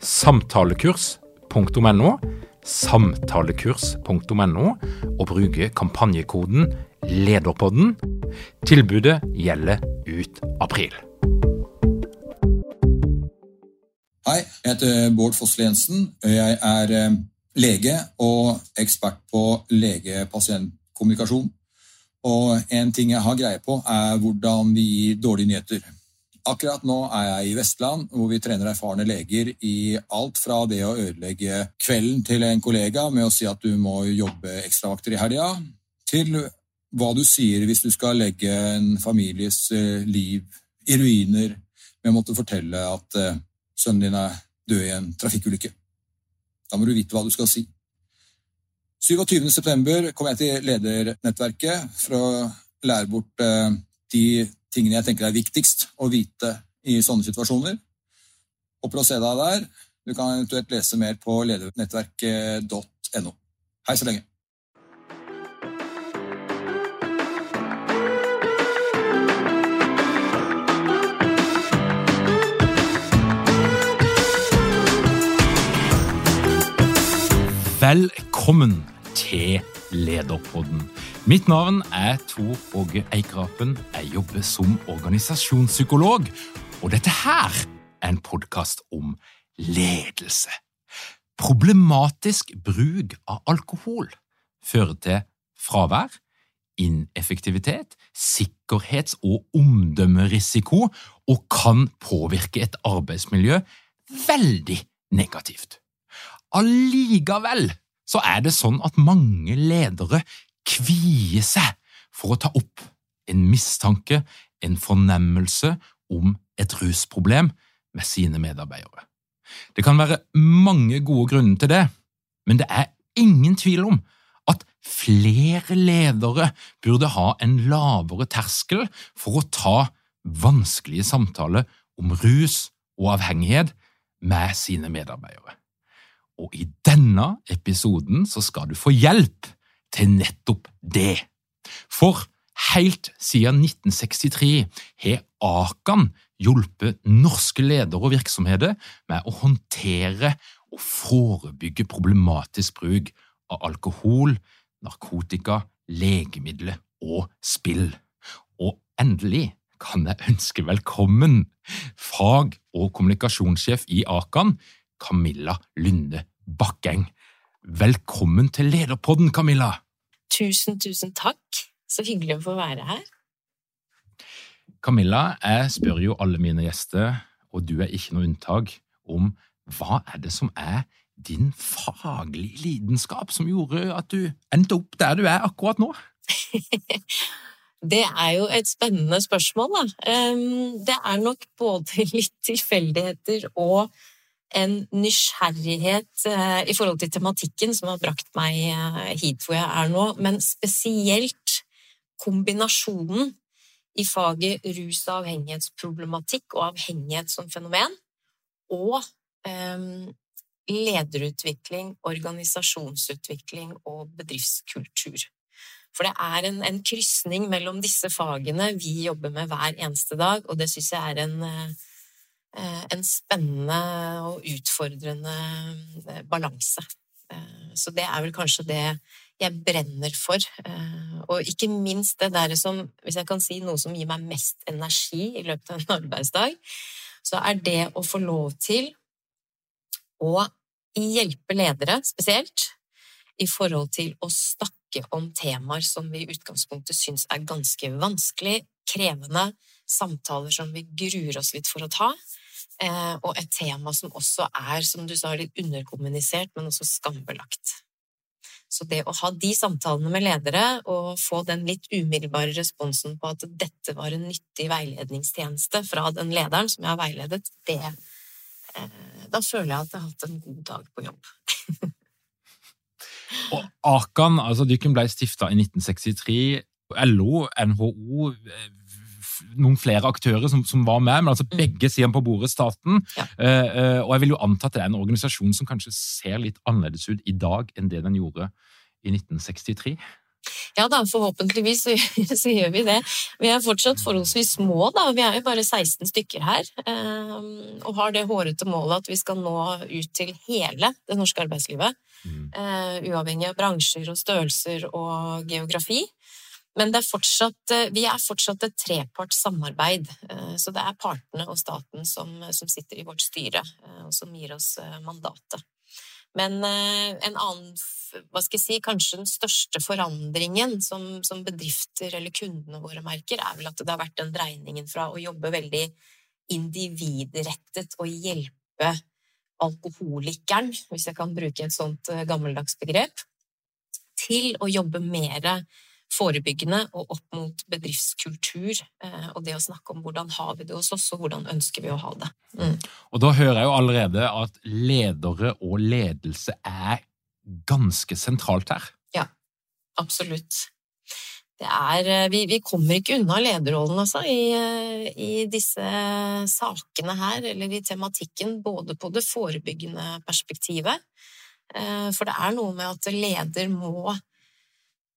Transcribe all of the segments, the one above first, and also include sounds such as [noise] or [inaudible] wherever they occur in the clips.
samtalekurs.no, samtalekurs.no, og bruke kampanjekoden LEDERPODDEN. Tilbudet gjelder ut april. Hei, jeg heter Bård Fossli Jensen. Jeg er eh, lege og ekspert på lege-pasient-kommunikasjon. Og en ting jeg har greie på, er hvordan vi gir dårlige nyheter. Akkurat nå er jeg i Vestland, hvor vi trener erfarne leger i alt fra det å ødelegge kvelden til en kollega med å si at du må jobbe ekstravakter i helga, til hva du sier hvis du skal legge en families eh, liv i ruiner med å måtte fortelle at eh, sønnen din er død i en trafikkulykke. Da må du vite hva du skal si. 27.9 kom jeg til ledernettverket for å lære bort eh, de tingene jeg tenker er viktigst å vite i sånne situasjoner. Håper å se deg der. Du kan eventuelt lese mer på ledernettverket.no. Hei så lenge. Velkommen til Lederpodden. Mitt navn er Tor Åge Eikrapen. Jeg jobber som organisasjonspsykolog, og dette her er en podkast om ledelse. Problematisk bruk av alkohol fører til fravær, ineffektivitet, sikkerhets- og omdømmerisiko og kan påvirke et arbeidsmiljø veldig negativt. Allikevel så er det sånn at mange ledere kvier seg for å ta opp en mistanke, en fornemmelse om et rusproblem med sine medarbeidere. Det kan være mange gode grunner til det, men det er ingen tvil om at flere ledere burde ha en lavere terskel for å ta vanskelige samtaler om rus og avhengighet med sine medarbeidere. Og i denne episoden så skal du få hjelp til nettopp det. For helt siden 1963 har Akan hjulpet norske ledere og virksomheter med å håndtere og forebygge problematisk bruk av alkohol, narkotika, legemidler og spill. Og endelig kan jeg ønske velkommen fag- og kommunikasjonssjef i Akan, Camilla Lunde Bakkeng. Velkommen til Lederpodden, Camilla! Tusen, tusen takk. Så hyggelig å få være her. Camilla, jeg spør jo alle mine gjester, og du er ikke noe unntak, om hva er det som er din faglige lidenskap som gjorde at du endte opp der du er akkurat nå? [laughs] Det er jo et spennende spørsmål, da. Det er nok både litt tilfeldigheter og en nysgjerrighet eh, i forhold til tematikken som har brakt meg eh, hit hvor jeg er nå, men spesielt kombinasjonen i faget rus- og avhengighetsproblematikk og avhengighet som fenomen, og um, lederutvikling, organisasjonsutvikling og bedriftskultur. For det er en, en krysning mellom disse fagene vi jobber med hver eneste dag, og det syns jeg er en uh, en spennende og utfordrende eh, balanse. Eh, så det er vel kanskje det jeg brenner for. Og ikke minst det der som, hvis jeg kan si noe som gir meg mest energi i løpet av en [laughs] arbeidsdag, så er det å få lov til å hjelpe ledere spesielt i forhold til å snakke om temaer som vi i utgangspunktet syns er ganske vanskelig, krevende, samtaler som vi gruer oss litt for å ta, eh, og et tema som også er, som du sa, litt underkommunisert, men også skambelagt. Så det å ha de samtalene med ledere og få den litt umiddelbare responsen på at dette var en nyttig veiledningstjeneste fra den lederen som jeg har veiledet, det eh, Da føler jeg at jeg har hatt en god dag på jobb. [laughs] og Akan, altså Dykken ble stifta i 1963. LO, NHO, noen flere aktører som, som, var med, men altså mm. begge sider på bordet, staten. Ja. Uh, og jeg vil jo anta at det er en organisasjon som kanskje ser litt annerledes ut i dag enn det den gjorde i 1963. Ja da, forhåpentligvis så, [laughs] så, gjør vi det. Vi er fortsatt forholdsvis små, da. Vi er jo bare 16 stykker her. Um, og har det hårete målet at vi skal nå ut til hele det norske arbeidslivet. Mm. Uh, uavhengig av bransjer og størrelser og geografi. Men er fortsatt, eh, vi er fortsatt et treparts samarbeid. Eh, så det er partene og staten som, som, sitter i vårt styre, eh, og som gir oss mandatet. Men en annen, hva skal jeg si, kanskje den største forandringen som, som bedrifter eller kundene våre merker, er vel at det har vært den dreiningen fra å jobbe veldig individrettet og hjelpe alkoholikeren, hvis jeg kan bruke et sånt gammeldags begrep, til å jobbe mer forebyggende og opp mot bedriftskultur eh, og det å snakke om hvordan har vi det hos oss, og hvordan ønsker vi å ha det. Mm. Og da hører jeg jo allerede at ledere og ledelse er ganske sentralt her. Ja, absolutt. Det er, eh, vi, vi kommer ikke unna lederrollen altså, i, eh, i, disse sakene her, eller i tematikken, både på det forebyggende perspektivet. For det er noe med at leder må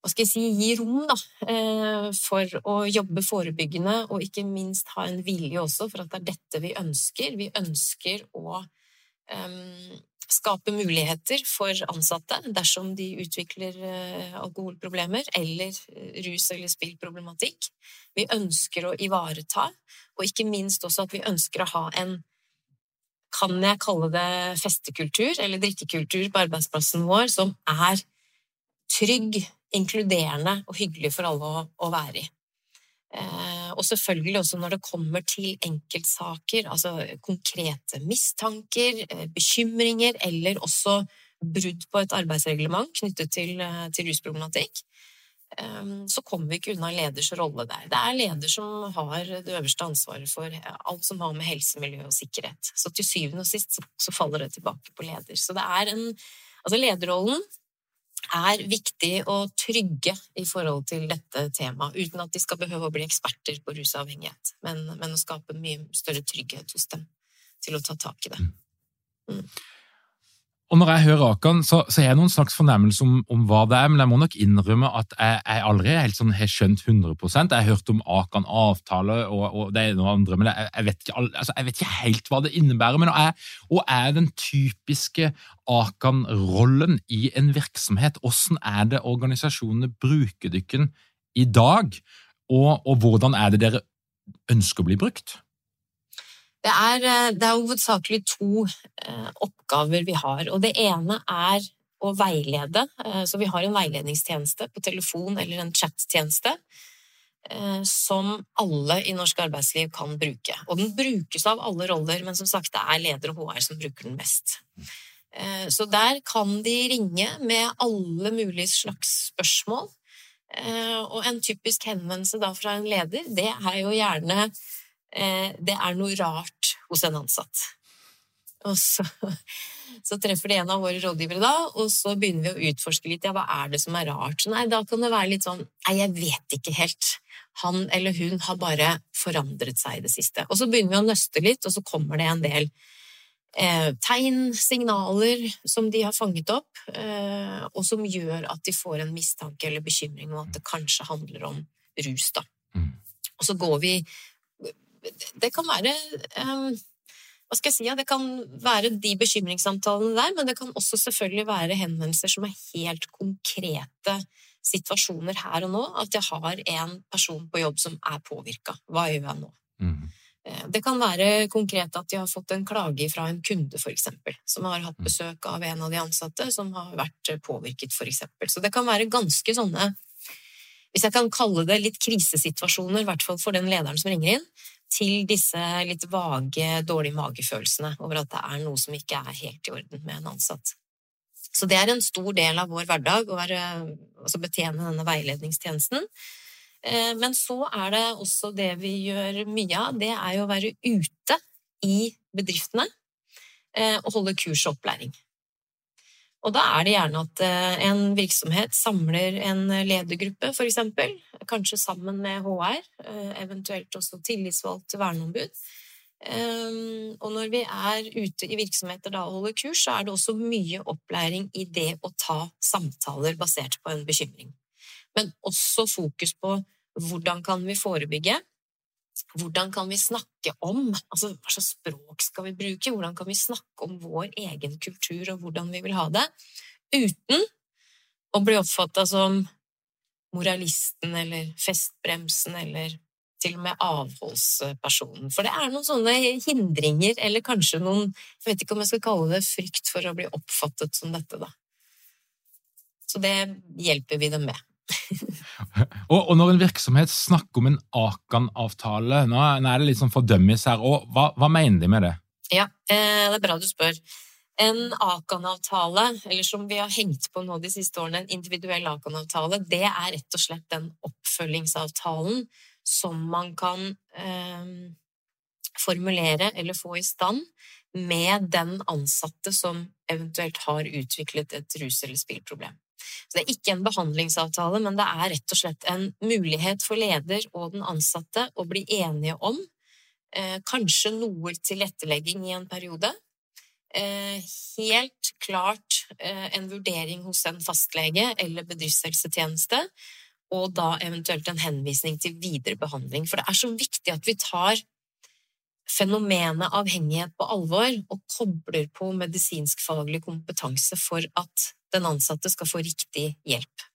hva skal jeg si, gi rom da, eh, for å jobbe forebyggende, og ikke minst ha en vilje også for at det er dette vi ønsker. Vi ønsker å um, skape muligheter for ansatte dersom de utvikler uh, alkoholproblemer eller rus- eller spillproblematikk. Vi ønsker å ivareta, og ikke minst også at vi ønsker å ha en kan jeg kalle det festekultur eller drikkekultur på arbeidsplassen vår som er trygg, inkluderende og hyggelig for alle å, å være i. Eh, og selvfølgelig også når det kommer til enkeltsaker, altså konkrete mistanker, eh, bekymringer eller også brudd på et arbeidsreglement knyttet til, eh, til rusproblematikk, så kommer vi ikke unna leders rolle der. Det er leder som har det øverste ansvaret for alt som har med helse, miljø og sikkerhet. Så til syvende og sist så faller det tilbake på leder. Så det er en Altså lederrollen er viktig å trygge i forhold til dette temaet, uten at de skal behøve å bli eksperter på rusavhengighet, men, men å skape mye større trygghet hos dem til å ta tak i det. Mm. Og Når jeg hører Akan, så, så har jeg noen slags fornemmelse om, om, hva det er, men jeg må nok innrømme at jeg, jeg aldri helt sånn, har skjønt 100% Jeg har hørt om Akan avtale og, og det er noe andre, men jeg, jeg, vet ikke, altså, jeg, vet ikke, helt hva det innebærer. Men jeg, er, er den typiske Akan-rollen i en virksomhet? Hvordan er det organisasjonene bruker dykken i dag, og, og hvordan er det dere ønsker å bli brukt? Det er, eh, det er hovedsakelig to eh, oppgaver vi har. Og det ene er å veilede. Eh, så vi har en veiledningstjeneste på telefon eller en chattjeneste som alle i norsk arbeidsliv kan bruke. Og den brukes av alle roller, men som sagt, det er leder og HR som bruker den mest. Så der kan de ringe med alle mulige slags spørsmål. Og en typisk henvendelse da fra en leder, det er jo gjerne det er noe rart hos en ansatt. Og så, så, treffer de en av våre rådgivere da, og så begynner vi å utforske litt. Ja, hva er det som er rart? Nei, da kan det være litt sånn Nei, jeg vet ikke helt. Han eller hun har bare forandret seg i det siste. Og så begynner vi å nøste litt, og så kommer det en del eh, tegn, signaler, som de har fanget opp, eh, og som gjør at de får en mistanke eller bekymring om at det kanskje handler om rus, da. Mm. Og så går vi det kan være um, hva skal jeg si, ja, Det kan være de bekymringssamtalene der, men det kan også selvfølgelig være henvendelser som er helt konkrete situasjoner her og nå. At jeg har en person på jobb som er påvirka. Hva gjør jeg nå? Mm. Eh, det kan være konkret at de har fått en klage fra en kunde, eksempel, som har hatt besøk av en av de ansatte som har vært påvirket, eksempel. Så det kan være ganske sånne, hvis jeg kan kalle det litt krisesituasjoner, i hvert fall for den lederen som ringer inn, til disse litt vage, dårlige magefølelsene over at det er noe som ikke er helt i orden med en ansatt. Så det er en stor del av vår hverdag å være, altså betjene denne veiledningstjenesten. Eh, men så er det også det vi gjør mye av, det er jo å være ute i bedriftene eh, og holde kurs og opplæring. Og da er det gjerne at eh, en virksomhet samler en ledergruppe, f.eks., kanskje sammen med HR, eh, eventuelt også tillitsvalgt verneombud. Ehm, og når vi er ute i virksomheter og holder kurs, så er det også mye opplæring i det å ta samtaler basert på en bekymring. Men også fokus på hvordan kan vi forebygge, hvordan kan vi snakke om altså Hva slags språk skal vi bruke? Hvordan kan vi snakke om vår egen kultur og hvordan vi vil ha det, uten å bli oppfatta som moralisten eller festbremsen eller til og med avholdspersonen. For det er noen sånne hindringer, eller kanskje noen Jeg vet ikke om jeg skal kalle det frykt for å bli oppfattet som dette, da. Så det hjelper vi dem med. [laughs] og, og, når en virksomhet snakker om en Akan-avtale, nå, er det litt sånn fordømmes her, og hva, hva, mener de med det? Ja, eh, det er bra du spør. En Akan-avtale, eller som vi har hengt på nå de siste årene, en individuell Akan-avtale, det er rett og slett den oppfølgingsavtalen som man kan eh, formulere eller få i stand med den ansatte som eventuelt har utviklet et rus- eller spillproblem. Så det er ikke en behandlingsavtale, men det er rett og slett en mulighet for leder og den ansatte å bli enige om eh, kanskje noe tilrettelegging i en periode. Eh, helt klart eh, en vurdering hos en fastlege eller bedriftshelsetjeneste, og da eventuelt en henvisning til videre behandling. For det er så viktig at vi tar fenomenet avhengighet på alvor og kobler på medisinskfaglig kompetanse for at den ansatte skal få riktig hjelp.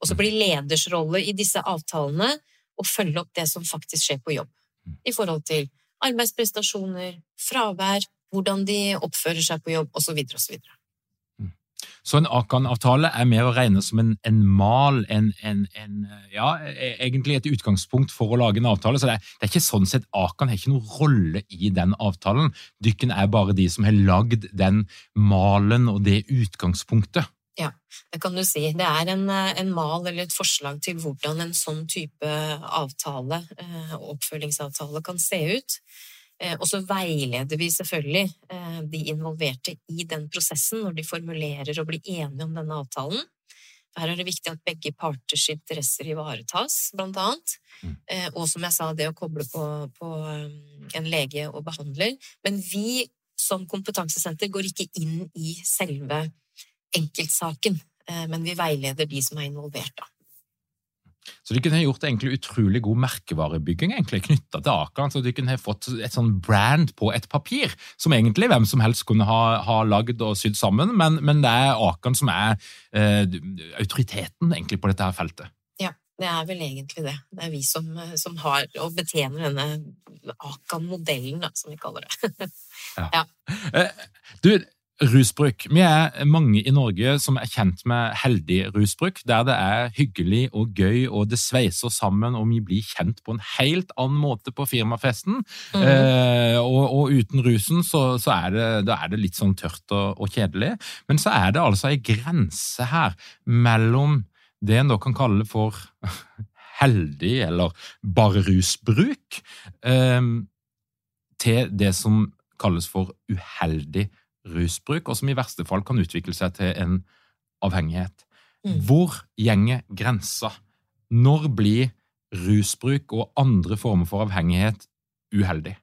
Og så blir leders rolle i disse avtalene å følge opp det som faktisk skjer på jobb, i forhold til arbeidsprestasjoner, fravær, hvordan de oppfører seg på jobb, osv. osv. Så så en Akan-avtale er mer å regne som en, en mal, en, en, en, ja, e, egentlig et utgangspunkt for å lage en avtale. Så det er, det er ikke sånn sett Akan har ikke noen rolle i den avtalen. Dykken er bare de som har lagd den malen og det utgangspunktet. Ja, det kan du si. Det er en, en, mal eller et forslag til hvordan en sånn type avtale, eh, oppfølgingsavtale, kan se ut. Eh, og så veileder vi selvfølgelig eh, de involverte i den prosessen når de formulerer og blir enige om denne avtalen. Her er det viktig at begge parters interesser ivaretas, blant annet. Mm. Og som jeg sa, det å koble på, på en lege og behandler. Men vi som kompetansesenter går ikke inn i selve enkeltsaken, eh, men vi veileder de som er involvert. da. Så de kunne gjort egentlig utrolig god merkevarebygging egentlig knytta til Akan. Så de kunne fått et sånn brand på et papir, som egentlig hvem som helst kunne ha, ha lagd og sydd sammen. Men, men, det er Akan som er eh, autoriteten egentlig på dette her feltet. Ja, det er vel egentlig det. Det er vi som, som har og betjener denne Akan-modellen, som vi kaller det. [laughs] ja. ja. Eh, du, Rusbruk. Vi er mange i Norge som er kjent med heldig rusbruk, der det er hyggelig og gøy, og det sveiser sammen, og vi blir kjent på en helt annen måte på firmafesten. Mm. Eh, og, og, uten rusen så, så er, det, er, det, litt sånn tørt og, og, kjedelig. Men så er det altså ei grense her mellom det en da kan kalle for [laughs] heldig eller bare rusbruk, eh, til det som kalles for uheldig rusbruk rusbruk, og som i verste fall kan utvikle seg til en avhengighet. Mm. Hvor gjenger grensa? Når blir rusbruk og andre former for avhengighet uheldig?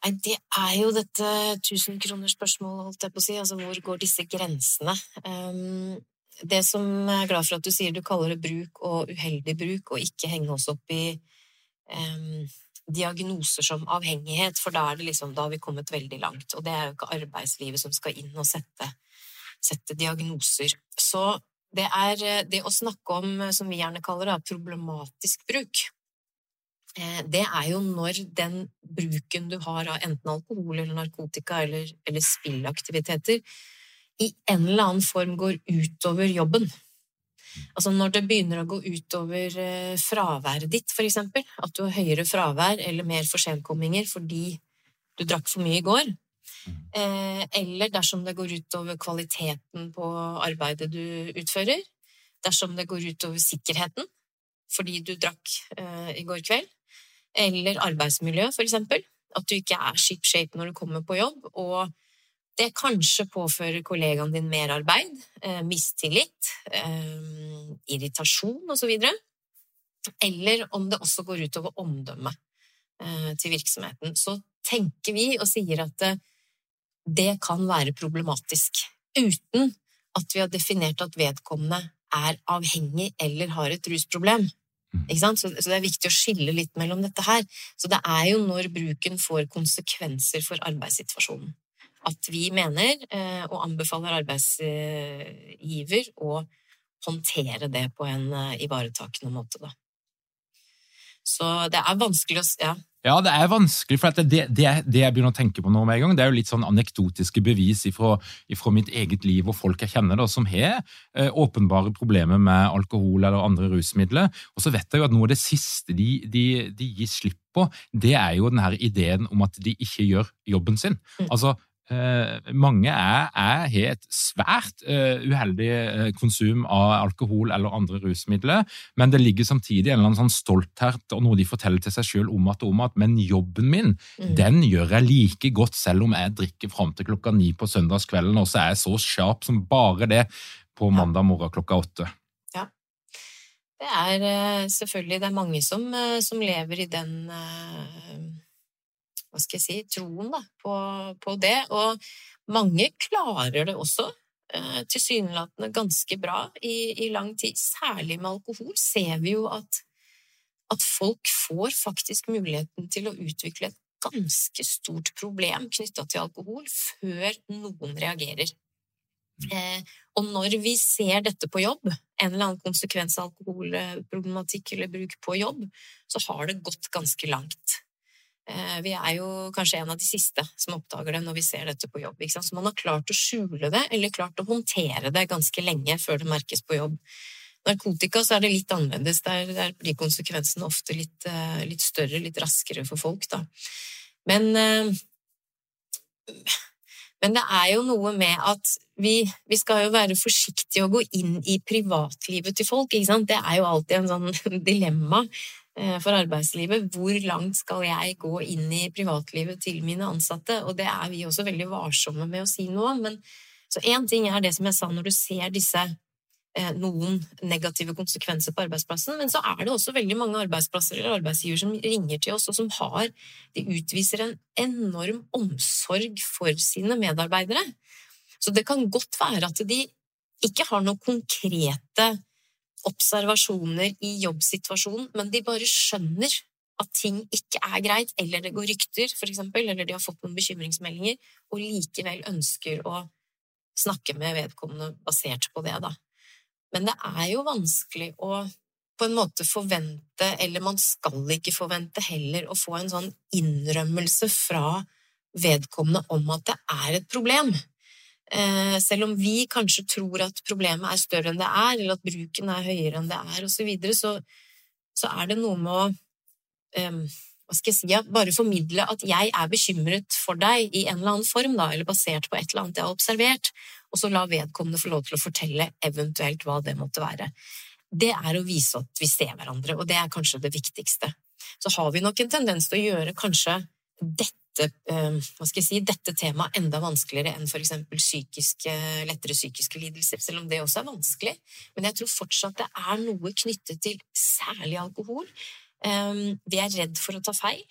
Nei, det er jo dette tusenkronersspørsmålet, holdt jeg på å si. Altså, hvor går disse grensene? Um, det som jeg er glad for at du sier, du kaller det bruk og uheldig bruk, og ikke henge oss opp i um, diagnoser som avhengighet, for da, liksom, da har vi kommet veldig langt. Og det er jo ikke arbeidslivet som skal inn og sette, sette diagnoser. Så det er det å snakke om, som vi gjerne kaller det, problematisk bruk. eh, det er jo når den bruken du har av enten alkohol eller narkotika eller, eller spillaktiviteter, i en eller annen form går utover jobben. Altså når det begynner å gå utover eh, fraværet ditt, eksempel, at du har høyere fravær eller mer forsenkomminger fordi du drakk for mye i går, eh, eller dersom det går utover kvaliteten på arbeidet du utfører, dersom det går utover sikkerheten fordi du drakk eh, i går kveld, eller arbeidsmiljø, eksempel, at du ikke er ship shape når du kommer på jobb, og det kanskje påfører kollegaen din merarbeid, arbeid, mistillit, eh, irritasjon osv. Eller om det også går utover omdømmet eh, til virksomheten. Så tenker vi og sier at det kan være problematisk, uten at vi har definert at vedkommende er avhengig eller har et rusproblem. Mm. Så, det er viktig å skille litt mellom dette her. Så det er jo når bruken får konsekvenser for arbeidssituasjonen at vi mener eh, og anbefaler arbeidsgiver å håndtere det på en eh, ivaretakende måte, da. Så det er vanskelig å ja. Ja, det er vanskelig, for det, det, det, jeg begynner å tenke på nå med en gang, det er jo litt sånn anekdotiske bevis ifra, ifra mitt eget liv og folk jeg kjenner da, som har eh, åpenbare problemer med alkohol eller andre rusmidler. Og så vet jeg jo at noe av det siste de, de, de gir slipp på, det er jo denne ideen om at de ikke gjør jobben sin. Mm. Altså, mange er, er, har et svært uh, uheldig uh, konsum av alkohol eller andre rusmidler, men det ligger samtidig en eller annen sånn stolthet og noe de forteller til seg selv om at, om at men jobben min mm. den gjør jeg like godt selv om jeg drikker fram til klokka ni på søndagskvelden, og så er jeg så sharp som bare det på mandag morgen klokka åtte. Ja. Det er selvfølgelig det er mange som, som lever i den hva skal jeg si, troen da, på, på det. Og mange klarer det også, eh, tilsynelatende ganske bra i, i, lang tid. Særlig med alkohol ser vi jo at, at folk får faktisk muligheten til å utvikle et ganske stort problem knytta til alkohol før noen reagerer. Mm. Eh, og når vi ser dette på jobb, en eller annen konsekvens av alkoholproblematikk eller bruk på jobb, så har det gått ganske langt. Eh, vi er jo kanskje en av de siste som oppdager det når vi ser dette på jobb. Så man har klart å skjule det, eller klart å håndtere det ganske lenge før det merkes på jobb. Narkotika så er det litt annerledes. Der, der blir konsekvensene ofte litt, eh, litt, større, litt raskere for folk, da. Men, eh, men det er jo noe med at vi, vi, skal jo være forsiktige og gå inn i privatlivet til folk. Det er jo alltid en sånn [laughs] dilemma. Eh, for arbeidslivet. Hvor langt skal jeg gå inn i privatlivet til mine ansatte? Og det er vi også veldig varsomme med å si noe om. Men, så én ting er det som jeg sa, når du ser disse eh, noen negative konsekvenser på arbeidsplassen, men så er det også veldig mange arbeidsplasser eller arbeidsgiver som ringer til oss, og som har De utviser en enorm omsorg for sine medarbeidere. Så det kan godt være at de ikke har noen konkrete observasjoner i jobbsituasjonen, men de bare skjønner at ting ikke er greit, eller det går rykter, for eksempel, eller de har fått noen bekymringsmeldinger, og likevel ønsker å snakke med vedkommende basert på det, da. Men det er jo vanskelig å på en måte forvente, eller man skal ikke forvente heller, å få en sånn innrømmelse fra vedkommende om at det er et problem. Eh, selv om vi kanskje tror at problemet er større enn det er, eller at bruken er høyere enn det er, osv., så, så så er det noe med å hva skal jeg si, bare formidle at jeg er bekymret for deg i en eller annen form, da, eller basert på et eller annet jeg har observert, og så la vedkommende få lov til å fortelle eventuelt hva det måtte være. Det er å vise at vi ser hverandre, og det er kanskje det viktigste. Så har vi nok en tendens til å gjøre kanskje dette dette, eh, jeg si, dette temaet enda vanskeligere enn f.eks. Psykiske, lettere psykiske lidelser, selv om det også er vanskelig. Men jeg tror fortsatt det er noe knyttet til særlig alkohol. Eh, vi er redd for å ta feil.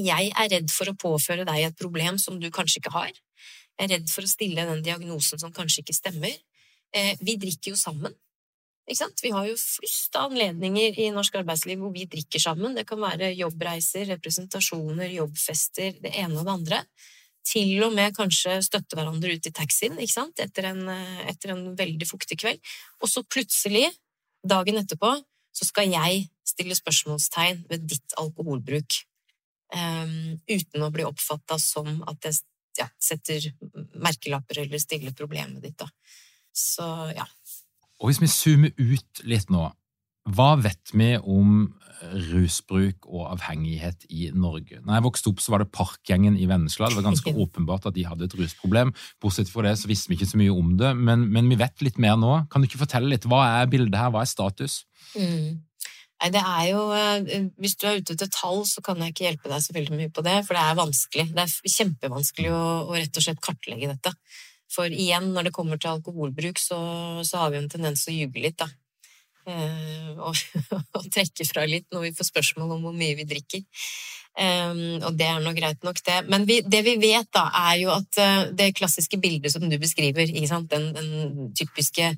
Jeg er redd for å påføre deg et problem som du kanskje ikke har. Jeg er redd for å stille den diagnosen som kanskje ikke stemmer. Eh, vi drikker jo sammen. Vi har jo flust av anledninger i norsk arbeidsliv hvor vi drikker sammen. Det kan være jobbreiser, representasjoner, jobbfester, det ene og det andre. Til og med kanskje støtte hverandre ut i taxien etter en, etter en veldig fuktig kveld. Og så plutselig, dagen etterpå, så skal jeg stille spørsmålstegn ved ditt alkoholbruk. Um, uten å bli oppfatta som at jeg ja, setter merkelapper eller stiller problemet ditt. Da. Så ja. Og hvis vi zoomer ut litt nå, hva vet vi om rusbruk og avhengighet i Norge? Når jeg vokste opp, så var det Parkgjengen i Vennesla. Det var ganske [laughs] åpenbart at de hadde et rusproblem. Bortsett fra det så visste vi ikke så mye om det, men, men vi vet litt mer nå. Kan du ikke fortelle litt? Hva er bildet her? Hva er status? Mm. Nei, det er jo eh, Hvis du er ute etter tall, så kan jeg ikke hjelpe deg så veldig mye på det, for det er vanskelig. Det er kjempevanskelig å, å rett og slett kartlegge dette. For igjen, når det kommer til alkoholbruk, så, så har vi en tendens til å ljuge litt, da. Eh, og, [laughs] og, trekke fra litt når vi får spørsmål om hvor mye vi drikker. Um, og det er nå greit nok, det. Men vi, det vi vet, da, er jo at uh, det klassiske bildet som du beskriver, den, den, typiske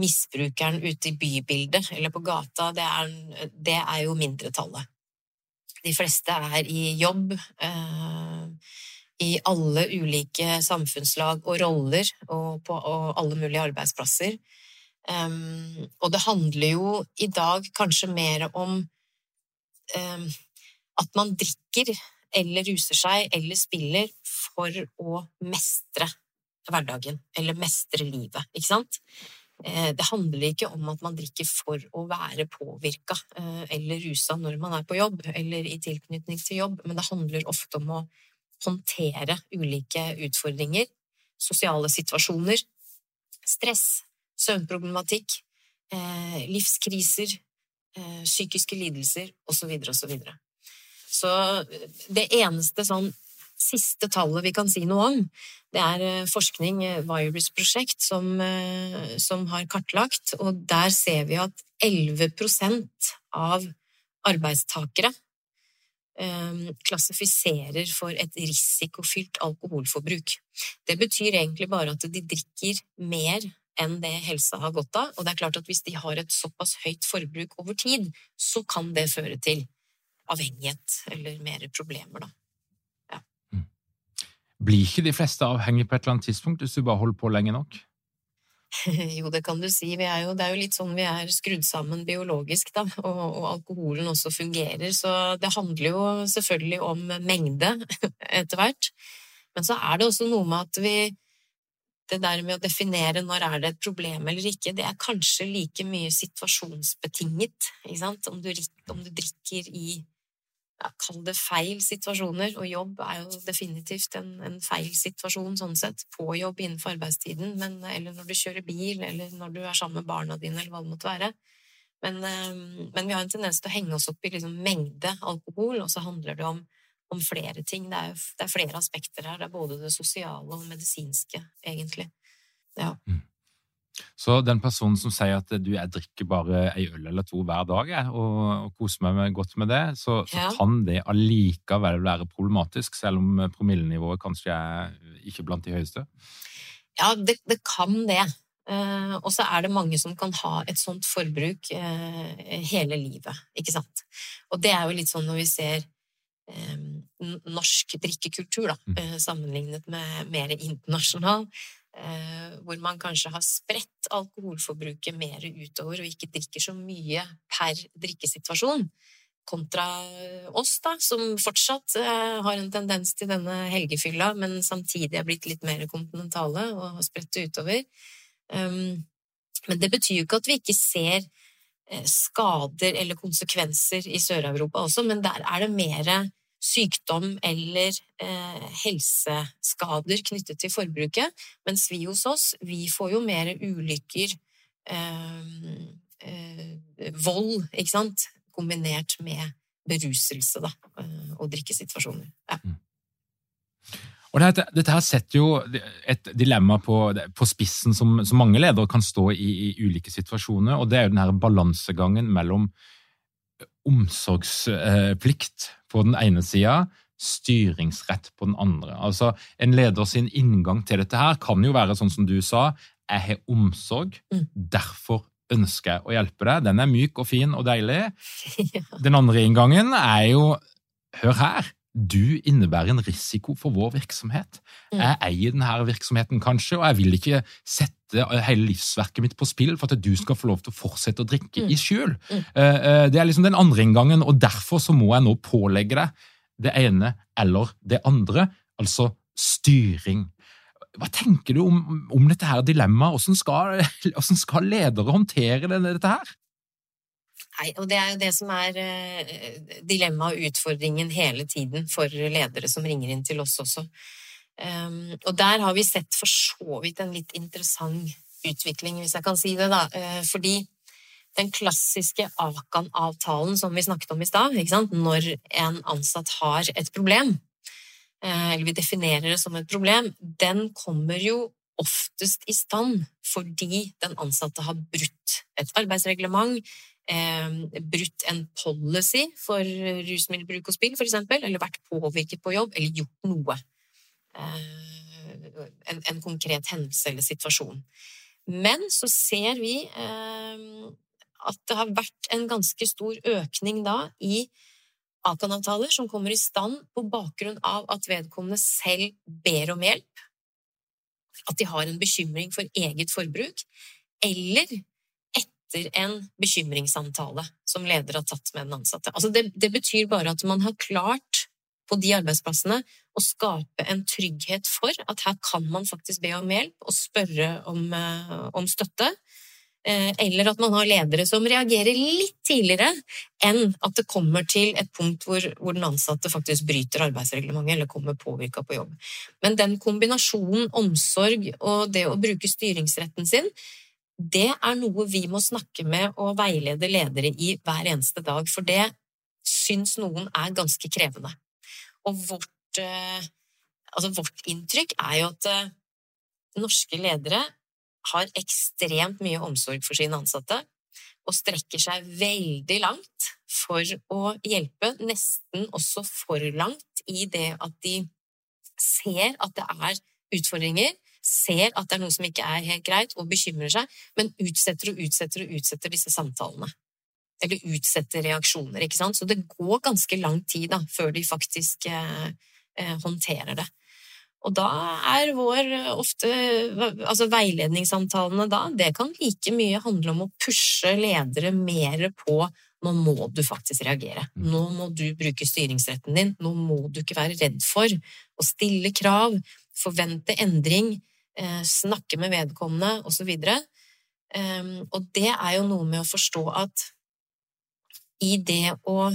misbrukeren ute i bybildet eller på gata, det er, det er jo mindretallet. De fleste er i jobb, uh, i alle ulike samfunnslag og roller, og på og alle mulige arbeidsplasser. Um, og det handler jo i dag kanskje mer om um, at man drikker eller ruser seg eller spiller for å mestre hverdagen eller mestre livet, ikke sant? Eh, det handler ikke om at man drikker for å være påvirka eh, eller rusa når man er på jobb eller i tilknytning til jobb, men det handler ofte om å håndtere ulike utfordringer, sosiale situasjoner, stress, søvnproblematikk, eh, livskriser, psykiske lidelser osv. osv. Så, så det eneste sånn siste tallet vi kan si noe om, det er eh, forskning, eh, Virus-prosjekt, som, eh, som, har kartlagt, og der ser vi at 11% av arbeidstakere klassifiserer for et risikofylt alkoholforbruk. Det betyr egentlig bare at de drikker mer enn det helsa har godt av, og det er klart at hvis de har et såpass høyt forbruk over tid, så kan det føre til avhengighet eller mer problemer, da. Blir ikke de fleste avhengige på et eller annet tidspunkt hvis du bare holder på lenge nok? [laughs] Jo, det kan du si. Er jo, det er jo litt sånn vi er skrudd sammen biologisk, da, [laughs] og, og, alkoholen også fungerer. Så det handler jo selvfølgelig om mengde [laughs] etter hvert. Men så er det også noe med at vi Det der med å definere når er det et problem eller ikke, det er kanskje like mye situasjonsbetinget. Om du, om du drikker i ja, kall det feil situasjoner, og jobb er jo definitivt en, en, feil situasjon sånn sett, på jobb innenfor arbeidstiden, men, eller når du kjører bil, eller når du er sammen med barna dine, eller hva det måtte være. Men, eh, men vi har en tendens til å henge oss opp i liksom mengde alkohol, og så handler det om, om flere ting. Det er, det er, flere aspekter her. Det er både det sosiale og medisinske, egentlig. Ja. Mm. Så den personen som sier at du, jeg drikker bare ei øl eller to hver dag jeg, og, og koser meg godt med det, så, så ja. kan det allikevel være problematisk, selv om promillenivået kanskje er ikke blant de høyeste? Ja, det, det kan det. Uh, og så er det mange som kan ha et sånt forbruk uh, hele livet, ikke sant. Og det er jo litt sånn når vi ser um, norsk drikkekultur, da, mm. sammenlignet med mer internasjonal, Eh, hvor man kanskje har spredt alkoholforbruket mer utover og ikke drikker så mye per drikkesituasjon, kontra oss, da, som fortsatt eh, har en tendens til denne helgefylla, men samtidig er blitt litt mer kontinentale og har spredt det utover. Um, men det betyr jo ikke at vi ikke ser eh, skader eller konsekvenser i Sør-Europa også, men der er det mer sykdom eller eh, helseskader knyttet til forbruket, mens vi hos oss, vi får jo mer ulykker, eh, eh, vold, ikke sant, kombinert med beruselse da, eh, og drikkesituasjoner. Ja. Mm. Og dette, dette, her setter jo et dilemma på, på spissen som, som, mange ledere kan stå i i ulike situasjoner, og det er jo den her balansegangen mellom omsorgsplikt på den ene sida, styringsrett på den andre. Altså, En leder sin inngang til dette her kan jo være sånn som du sa, jeg har omsorg, mm. derfor ønsker jeg å hjelpe deg. Den er myk og fin og deilig. [laughs] Den andre inngangen er jo, hør her, du innebærer en risiko for vår virksomhet. Mm. Jeg eier denne virksomheten kanskje, og jeg vil ikke sette hele livsverket mitt på spill for at du skal få lov til å fortsette å drikke Mm. i skjul. Mm. Eh, eh, Det er liksom den andre inngangen, og derfor så må jeg nå pålegge deg det ene eller det andre, altså styring. Hva tenker du om, om dette her dilemmaet? Hvordan [laughs] hvordan skal ledere håndtere dette her? Nei, og det er jo det som er eh, dilemmaet og utfordringen hele tiden for ledere som ringer inn til oss også. Um, og der har vi sett for så vidt en litt interessant utvikling, hvis jeg kan si det, da. Eh, fordi den klassiske Akan-avtalen som vi snakket om i stad, når en ansatt har et problem, eh, eller vi definerer det som et problem, den kommer jo oftest i stand fordi den ansatte har brutt et arbeidsreglement, brutt en policy for rusmiddelbruk og spill, eksempel, eller vært påvirket på jobb, eller gjort noe. Eh, en, en konkret hendelse eller situasjon. Men så ser vi at det har vært en ganske stor økning da i Akan-avtaler som kommer i stand på bakgrunn av at vedkommende selv ber om hjelp, at de har en bekymring for eget forbruk, eller etter en bekymringssamtale som leder har tatt med den ansatte. Altså det, det betyr bare at man har klart på de arbeidsplassene å skape en trygghet for at her kan man faktisk be om hjelp og spørre om, eh, om støtte. Eh, Eller at man har ledere som reagerer litt tidligere enn at det kommer til et punkt hvor, hvor den ansatte faktisk bryter arbeidsreglementet eller kommer påvirka på jobb. Men den kombinasjonen omsorg og det å bruke styringsretten sin, det er noe vi må snakke med og veilede ledere i hver eneste dag, for det syns noen er ganske krevende. Og vårt, eh, altså vårt inntrykk er jo at eh, norske ledere har ekstremt mye omsorg for sine ansatte og strekker seg veldig langt for å hjelpe, nesten også for langt i det at de ser at det er utfordringer, ser at det er noe som ikke er helt greit, og bekymrer seg, men utsetter og utsetter og utsetter disse samtalene. Eller utsetter reaksjoner, ikke sant. Så det går ganske lang tid da, før de faktisk eh, eh, håndterer det. Og da er vår ofte Altså veiledningssamtalene da, det kan like mye handle om å pushe ledere mer på nå må du faktisk reagere. Nå må du bruke styringsretten din. Nå må du ikke være redd for å stille krav, forvente endring, snakke med vedkommende osv. Um, og det er jo noe med å forstå at i det å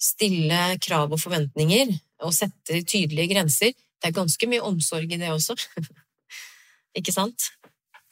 stille krav og forventninger og sette tydelige grenser, det er ganske mye omsorg i det også. [laughs] Ikke sant?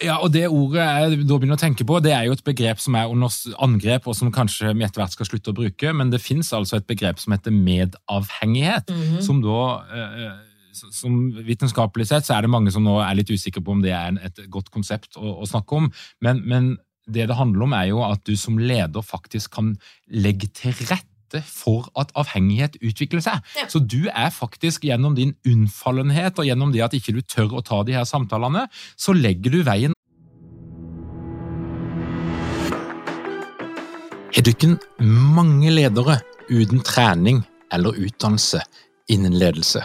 Ja, og Det ordet jeg da begynner å tenke på, det er jo et begrep som er under angrep, og som kanskje vi etter hvert skal slutte å bruke, men det fins altså et begrep som heter medavhengighet. Mhm. som da eh, som Vitenskapelig sett så er det mange som nå er litt usikre på om det er et godt konsept å, å snakke om, men, men det det handler om, er jo at du som leder faktisk kan legge til rette for at avhengighet utvikler seg. Ja. Så du er faktisk gjennom din unnfallenhet og gjennom det at ikke du tør å ta de her samtalene, så legger du veien Har dere mange ledere uten trening eller utdannelse innen ledelse?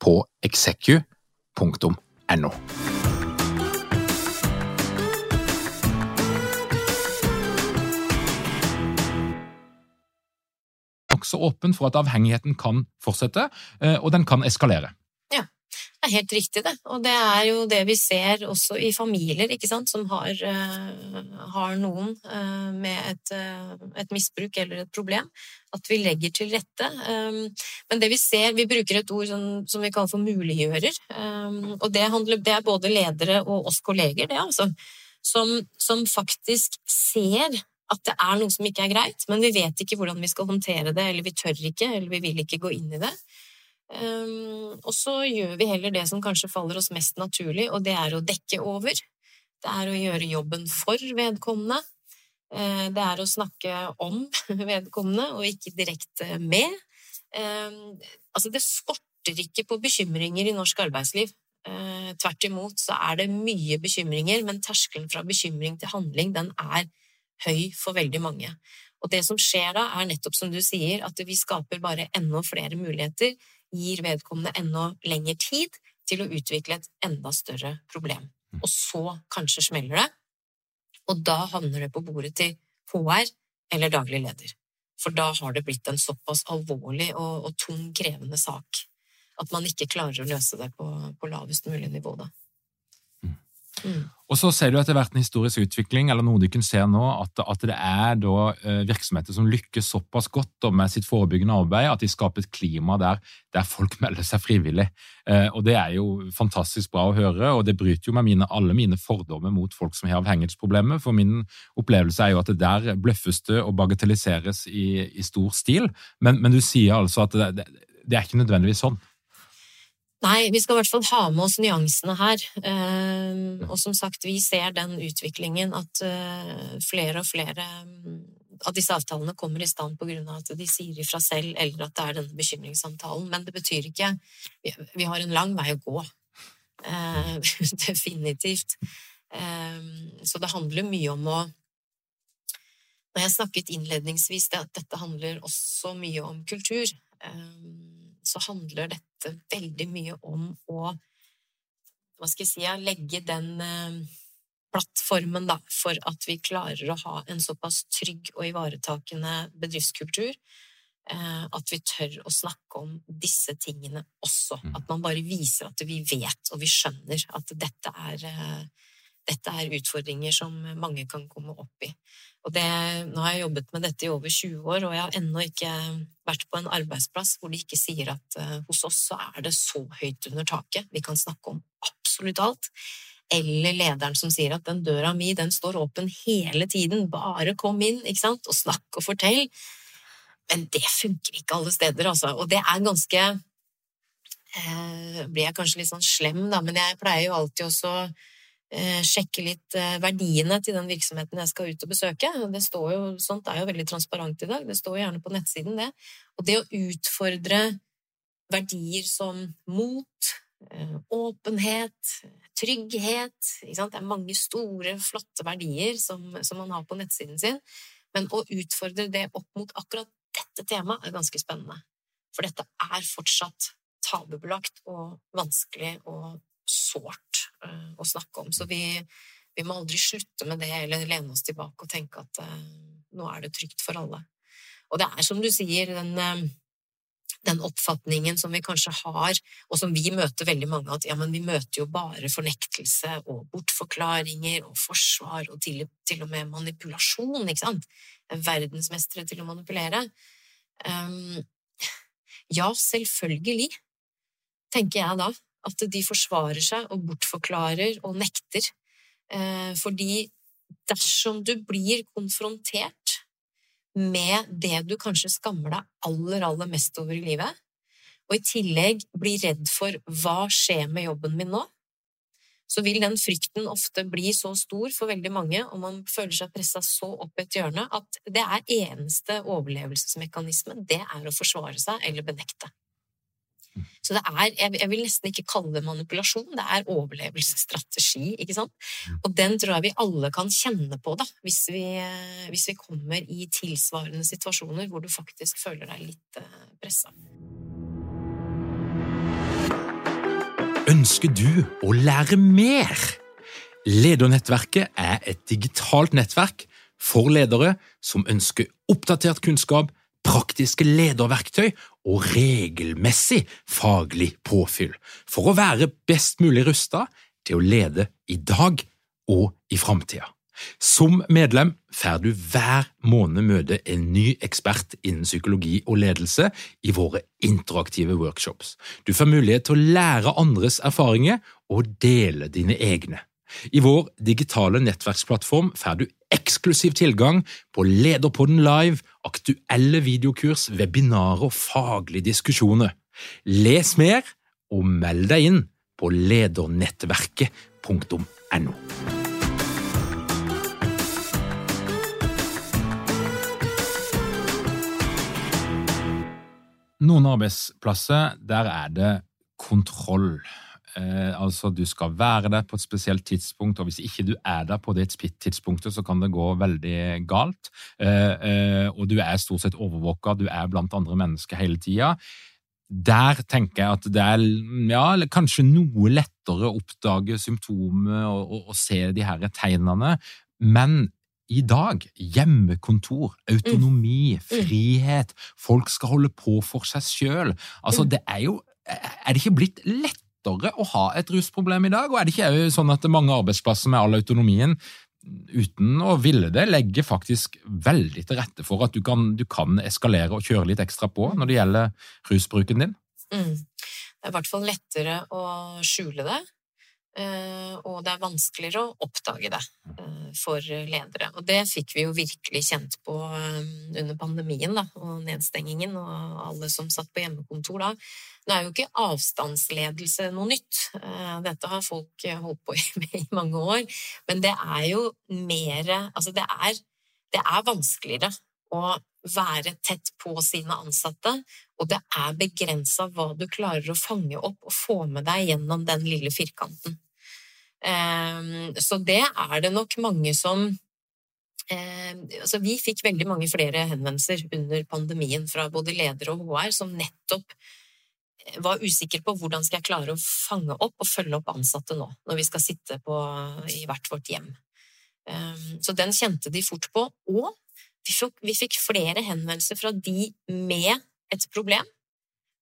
på execu.no. Nokså åpen for at avhengigheten kan fortsette, eh, og den kan eskalere. Det er helt riktig, det. Og det er jo det vi ser også i familier, ikke sant, som har, eh, har noen eh, med et, eh, et misbruk eller et problem. At vi legger til rette. Um, men det vi ser, vi bruker et ord som, som vi kaller for muliggjører. Um, og det, handler, det er både ledere og oss kolleger, det, altså. Som, som faktisk ser at det er noe som ikke er greit, men vi vet ikke hvordan vi skal håndtere det, eller vi tør ikke, eller vi vil ikke gå inn i det. Um, og så gjør vi heller det som kanskje faller oss mest naturlig, og det er å dekke over. Det er å gjøre jobben for vedkommende. Uh, det er å snakke om [laughs] vedkommende, og ikke direkte med. Um, altså, det skorter ikke på bekymringer i norsk arbeidsliv. Uh, tvert imot så er det mye bekymringer, men terskelen fra bekymring til handling, den er høy for veldig mange. Og det som skjer da, er nettopp som du sier, at vi skaper bare enda flere muligheter gir vedkommende enda lengre tid til å utvikle et enda større problem. Mm. Og så kanskje smeller det, og da havner det på bordet til HR eller daglig leder. For da har det blitt en såpass alvorlig og, og tung, krevende sak at man ikke klarer å løse det på, på lavest mulig nivå. da. Mm. Og så ser du etter hvert en historisk utvikling, eller noe du kan se nå, at, at det er da, eh, virksomheter som lykkes såpass godt med sitt forebyggende arbeid at de skaper et klima der, der folk [laughs] melder seg frivillig. Eh, og Det er jo fantastisk bra å høre, og det bryter jo med mine, alle mine fordommer mot folk som har avhengighetsproblemer. For min opplevelse er jo at det der bløffes det og bagatelliseres i, i stor stil. Men, men, du sier altså at det, det, det er ikke nødvendigvis sånn. Nei, vi skal i hvert fall ha med oss nyansene her. Ehm, og som sagt, vi ser den utviklingen at eh, flere og flere mm, av disse avtalene kommer i stand på grunn av at de sier ifra selv, eller at det er denne bekymringssamtalen. Men det betyr ikke Vi har en lang vei å gå. Eh, [laughs] definitivt. Ehm, så det handler mye om å Når jeg snakket innledningsvis at dette handler også mye om kultur, ehm, så handler dette veldig mye om å hva skal jeg si, legge den eh, plattformen da, for at vi klarer å ha en såpass trygg og ivaretakende bedriftskultur. Eh, at vi tør å snakke om disse tingene også. Mm. At man bare viser at vi vet og vi skjønner at dette er, eh, dette er utfordringer som mange kan komme opp i. Det, nå har jeg jobbet med dette i over 20 år, og jeg har ennå ikke vært på en arbeidsplass hvor de ikke sier at uh, hos oss så er det så høyt under taket, vi kan snakke om absolutt alt. Eller lederen som sier at den døra mi den står åpen hele tiden, bare kom inn ikke sant? og snakk og fortell. Men det funker ikke alle steder, altså. Og det er ganske eh, Blir jeg kanskje litt sånn slem, da, men jeg pleier jo alltid også sjekke litt eh, verdiene til den virksomheten jeg skal ut og besøke. Det står jo, sånt er jo veldig transparent i dag, det står jo gjerne på nettsiden, det. Og det å utfordre verdier som mot, eh, åpenhet, trygghet Det er mange store, flotte verdier som, som man har på nettsiden sin, men å utfordre det opp mot akkurat dette temaet er ganske spennende. For dette er fortsatt tabubelagt og vanskelig og sårt uh, å snakke om. Så vi, vi, må aldri slutte med det eller lene oss tilbake og tenke at uh, nå er det trygt for alle. Og det er som du sier, den, uh, den oppfatningen som vi kanskje har, og som vi møter veldig mange, at ja, men vi møter jo bare fornektelse og bortforklaringer og forsvar og til, til og med manipulasjon, ikke sant? Verdensmestere til å manipulere. Um, ja, selvfølgelig, tenker jeg da at de forsvarer seg og bortforklarer og nekter. Eh, fordi dersom du blir konfrontert med det du kanskje skammer deg aller, aller mest over i livet, og i tillegg blir redd for hva skjer med jobben min nå, så vil den frykten ofte bli så stor for veldig mange, og man føler seg pressa så opp et hjørne, at det er eneste overlevelsesmekanisme, det er å forsvare seg eller benekte. Så det er, jeg vil nesten ikke kalle det manipulasjon, det er overlevelsesstrategi, ikke sant. Mm. Og den tror jeg vi alle kan kjenne på, da, hvis vi, hvis vi kommer i tilsvarende situasjoner hvor du faktisk føler deg litt eh, pressa. Ønsker du å lære mer? Ledernettverket er et digitalt nettverk for ledere som ønsker oppdatert kunnskap praktiske lederverktøy og regelmessig faglig påfyll for å være best mulig rusta til å lede i dag og i framtida. Som medlem får du hver måned møte en ny ekspert innen psykologi og ledelse i våre interaktive workshops. Du får mulighet til å lære andres erfaringer og dele dine egne. I vår digitale nettverksplattform får du eksklusiv tilgang på Lederpodden live, aktuelle videokurs, webinarer og faglige diskusjoner. Les mer og meld deg inn på ledernettverket.no. Noen arbeidsplasser, der er det kontroll. Eh, altså, du skal være der på et spesielt tidspunkt, og hvis ikke du er der på det tidspunktet, så kan det gå veldig galt. Eh, eh, og du er stort sett overvåka, du er blant andre mennesker hele tida. Der tenker jeg at det er ja, kanskje noe lettere å oppdage symptomer og, og, og se de her tegnene, men i dag. Hjemmekontor, autonomi, mm. frihet. Folk skal holde på for seg sjøl. Altså, mm. det er jo Er det ikke blitt lettere å ha et rusproblem i dag? Og er det ikke sånn at mange arbeidsplasser med all autonomien uten å ville det, legger faktisk veldig til rette for at du kan, du kan eskalere og kjøre litt ekstra på når det gjelder rusbruken din? Mm. Det er i hvert fall lettere å skjule det. Eh, og det er vanskeligere å oppdage det eh, for ledere. Og det fikk vi jo virkelig kjent på eh, under pandemien da, og nedstengingen og alle som satt på hjemmekontor da. Det er jo ikke avstandsledelse noe nytt. Dette har folk holdt på [laughs] med i mange år. Men det er jo mer Altså, det er, det er vanskeligere å være tett på sine ansatte, og det er begrensa hva du klarer å fange opp og få med deg gjennom den lille firkanten. Ehm, så det er det nok mange som ehm, altså Vi fikk veldig mange flere henvendelser under pandemien fra både ledere og HR som nettopp eh, var usikre på hvordan skal jeg klare å fange opp og følge opp ansatte nå, når vi skal sitte på, i hvert vårt hjem. Ehm, så den kjente de fort på. Og vi fikk, flere henvendelser fra de med et problem.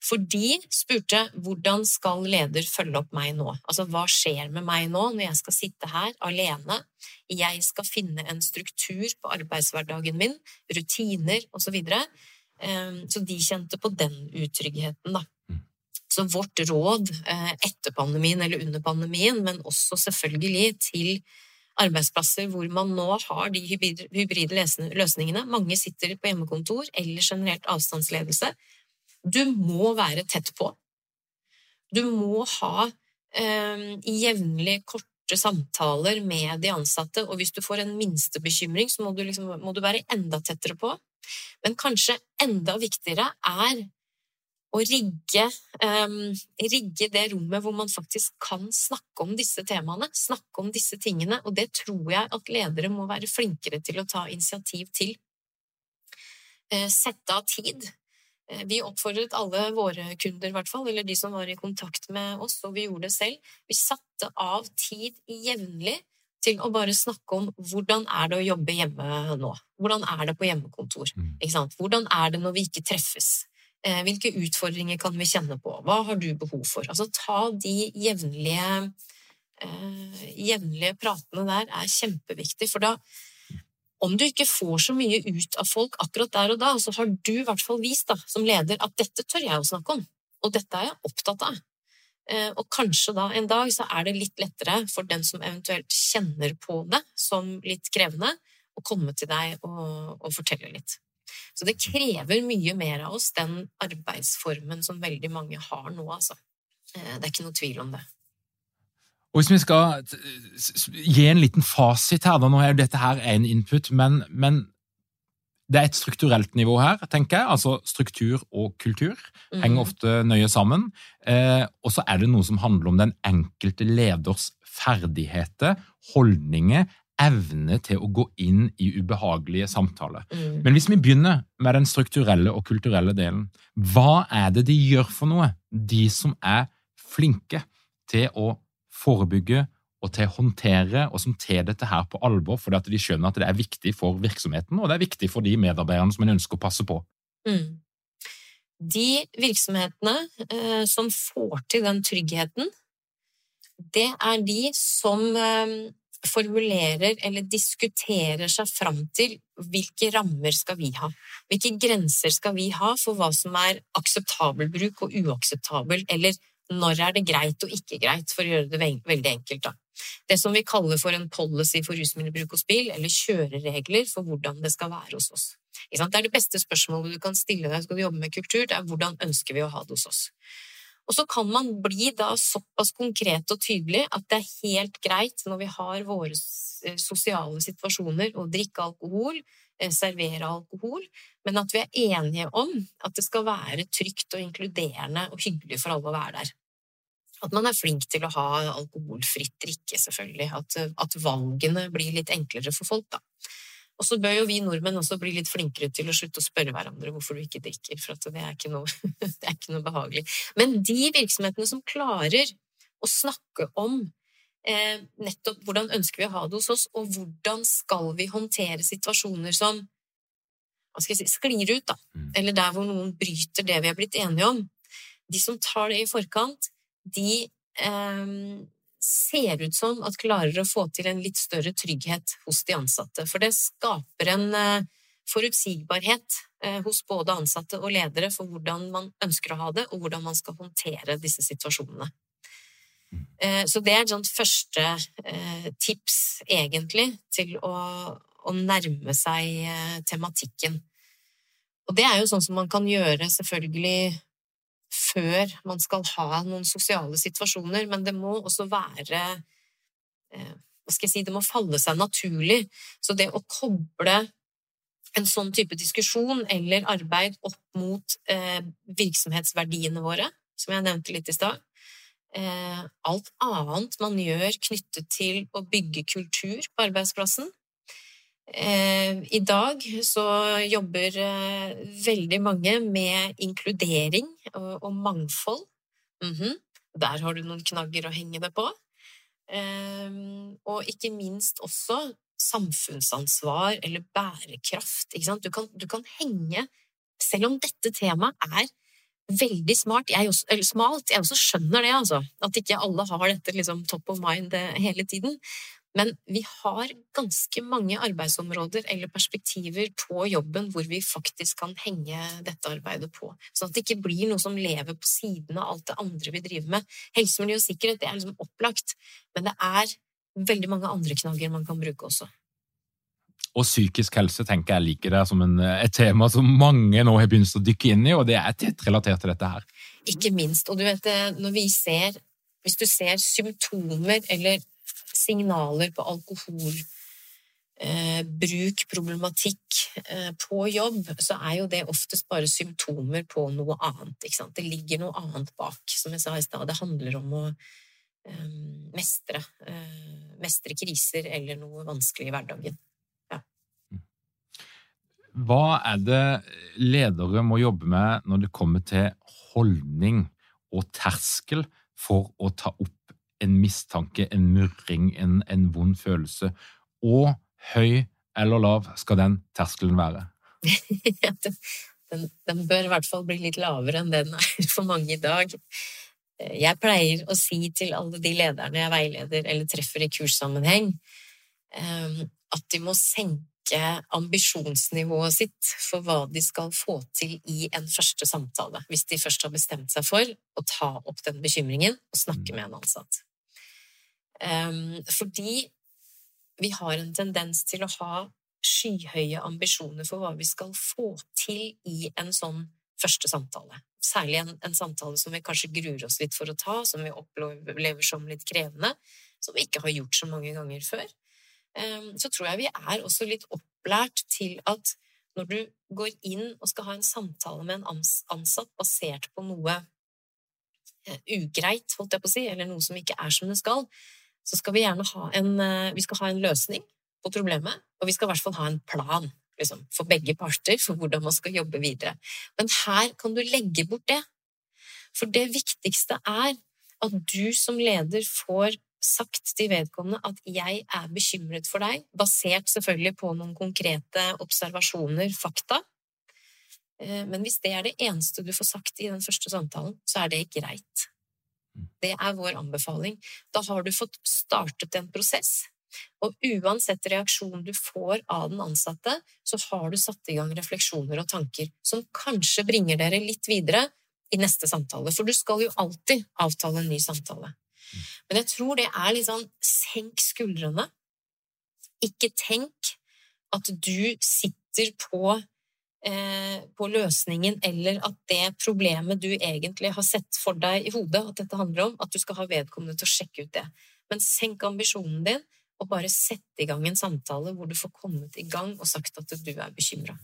For de spurte hvordan skal leder følge opp meg nå? Altså hva skjer med meg nå når jeg skal sitte her alene? Jeg skal finne en struktur på arbeidshverdagen min, rutiner osv. Så, videre. så de kjente på den utryggheten, da. Mm. Så vårt råd eh, etter pandemien eller under pandemien, men også selvfølgelig til arbeidsplasser hvor man nå har de hybride løsningene. Mange sitter på hjemmekontor eller generert avstandsledelse. Du må være tett på. Du må ha eh, jevnlig korte samtaler med de ansatte, og hvis du får en minste bekymring, så må du, liksom, må du være enda tettere på. Men kanskje enda viktigere er å rigge, um, rigge, det rommet hvor man faktisk kan snakke om disse temaene, snakke om disse tingene, og det tror jeg at ledere må være flinkere til å ta initiativ til. Uh, sette av tid. Uh, vi oppfordret alle våre kunder, i hvert fall, eller de som var i kontakt med oss, og vi gjorde det selv. Vi satte av tid jevnlig til å bare snakke om hvordan er det å jobbe hjemme nå? Hvordan er det på hjemmekontor? Mm. Hvordan er det når vi ikke treffes? Eh, hvilke utfordringer kan vi kjenne på? Hva har du behov for? Altså ta de jevnlige, eh, jevnlige pratene der er kjempeviktig, for da om du ikke får så mye ut av folk akkurat der og da, så har du i hvert fall vist da, som leder at dette tør jeg å snakke om, og dette er jeg opptatt av. Eh, og kanskje da en dag så er det litt lettere for den som eventuelt kjenner på det som litt krevende, å komme til deg og, og fortelle litt. Så det krever mye mer av oss, den arbeidsformen som veldig mange har nå, altså. Eh, det er ikke noe tvil om det. Og Hvis vi skal gi en liten fasit her, da, nå er dette her en input, men, men det er et strukturelt nivå her, tenker jeg. Altså struktur og kultur henger mhm. ofte nøye sammen. Eh, og så er det noe som handler om den enkelte leders ferdigheter, holdninger, evne til å gå inn i ubehagelige samtaler. Mm. Men hvis vi begynner med den strukturelle og kulturelle delen, hva er det de gjør for noe, de som er flinke til å forebygge og til å håndtere, og som tar dette her på alvor fordi at de skjønner at det er viktig for virksomheten, og det er viktig for de medarbeiderne som en ønsker å passe på? Mm. De virksomhetene eh, som får til den tryggheten, det er de som eh, formulerer eller diskuterer seg fram til hvilke rammer skal vi ha. Hvilke grenser skal vi ha for hva som er akseptabel bruk og uakseptabel, eller når er det greit og ikke greit, for å gjøre det veldig enkelt. da. Det som vi kaller for en policy for rusmiddelbruk og spill, eller kjøreregler for hvordan det skal være hos oss. Det er det beste spørsmålet du kan stille deg skal du jobbe med kultur. Det er hvordan ønsker vi å ha det hos oss. Og så kan man bli da såpass konkret og tydelig at det er helt greit når vi har våre eh, sosiale situasjoner å drikke alkohol, eh, servere alkohol, men at vi er enige om at det skal være trygt og inkluderende og hyggelig for alle å være der. At man er flink til å ha alkoholfritt drikke, selvfølgelig. At, at valgene blir litt enklere for folk, da. Og så bør jo vi nordmenn også bli litt flinkere til å slutte å spørre hverandre hvorfor du ikke drikker, for det er ikke, noe, [laughs] det er ikke noe behagelig. Men de virksomhetene som klarer å snakke om eh, nettopp hvordan ønsker vi å ha det hos oss, og hvordan skal vi håndtere situasjoner som hva skal jeg si, sklir ut, da, mm. eller der hvor noen bryter det vi har blitt enige om, de som tar det i forkant, de eh, ser ut som at klarer å få til en litt større trygghet hos de ansatte. For det skaper en eh, forutsigbarhet eh, hos både ansatte og ledere for hvordan man ønsker å ha det, og hvordan man skal håndtere disse situasjonene. Eh, så det er et sånt første tips, egentlig, til å, å nærme seg tematikken. Og det er jo sånn som man kan gjøre selvfølgelig før man skal ha noen sosiale situasjoner, men det må også være eh, Hva skal jeg si Det må falle seg naturlig. Så det å koble en sånn type diskusjon eller arbeid opp mot eh, virksomhetsverdiene våre, som jeg nevnte litt i stad, eh, alt annet man gjør knyttet til å bygge kultur på arbeidsplassen, I dag så jobber eh, veldig mange med inkludering og mangfold. Mm -hmm. Der har du noen knagger å henge det på. Eh, og ikke minst også samfunnsansvar eller bærekraft. Du kan, du, kan, henge Selv om dette temaet er veldig smart, jeg også, eller smalt, jeg også skjønner det, altså. At ikke alle har dette liksom, top of mind hele tiden. Men vi har ganske mange arbeidsområder eller perspektiver på jobben hvor vi faktisk kan henge dette arbeidet på. Sånn at det ikke blir noe som lever på siden av alt det andre vi driver med. Helse, miljø og sikkerhet det er liksom opplagt, men det er veldig mange andre knagger man kan bruke også. Og psykisk helse tenker jeg liker det som en, et tema som mange nå har begynt å dykke inn i, og det er tett relatert til dette her. Ikke minst. Og du vet, når vi ser Hvis du ser symptomer eller signaler på alkohol, eh, problematikk eh, på jobb, så er jo det oftest bare symptomer på noe annet. Det ligger noe annet bak. Som jeg sa i stad, det handler om å eh, mestre, eh, mestre kriser eller noe vanskelig i hverdagen. Ja. Hva er det ledere må jobbe med når det kommer til holdning og terskel for å ta opp en mistanke, en murring, en, en vond følelse. Og høy eller lav skal den terskelen være? [laughs] den, den, bør i hvert fall bli litt lavere enn den er for mange i dag. Jeg pleier å si til alle de lederne jeg veileder eller treffer i kurssammenheng, ehm, at de må senke ambisjonsnivået sitt for hva de skal få til i en første samtale, hvis de først har bestemt seg for å ta opp den bekymringen og snakke mm. med en ansatt. Um, fordi vi har en tendens til å ha skyhøye ambisjoner for hva vi skal få til i en sånn første samtale. Særlig en, en, samtale som vi kanskje gruer oss litt for å ta, som vi opplever som litt krevende, som vi ikke har gjort så mange ganger før. Um, så tror jeg vi er også litt opplært til at når du går inn og skal ha en samtale med en ansatt basert på noe uh, ugreit, holdt jeg på å si, eller noe som ikke er som det skal, så skal vi gjerne ha en, eh, vi skal ha en løsning på problemet, og vi skal i hvert fall ha en plan liksom, for begge parter for hvordan man skal jobbe videre. Men her kan du legge bort det. For det viktigste er at du som leder får sagt til vedkommende at 'jeg er bekymret for deg', basert selvfølgelig på noen konkrete observasjoner, fakta. Eh, men hvis det er det eneste du får sagt i den første samtalen, så er det greit. Det er vår anbefaling. Da har du fått startet en prosess. Og uansett reaksjon du får av den ansatte, så har du satt i gang refleksjoner og tanker som kanskje bringer dere litt videre i neste samtale. For du skal jo alltid avtale en ny samtale. Men jeg tror det er litt sånn senk skuldrene. Ikke tenk at du sitter på på løsningen, eller at det problemet du egentlig har sett for deg i hodet at dette handler om, at du skal ha vedkommende til å sjekke ut det. Men senk ambisjonen din, og bare sett i gang en samtale hvor du får kommet i gang og sagt at du er bekymra.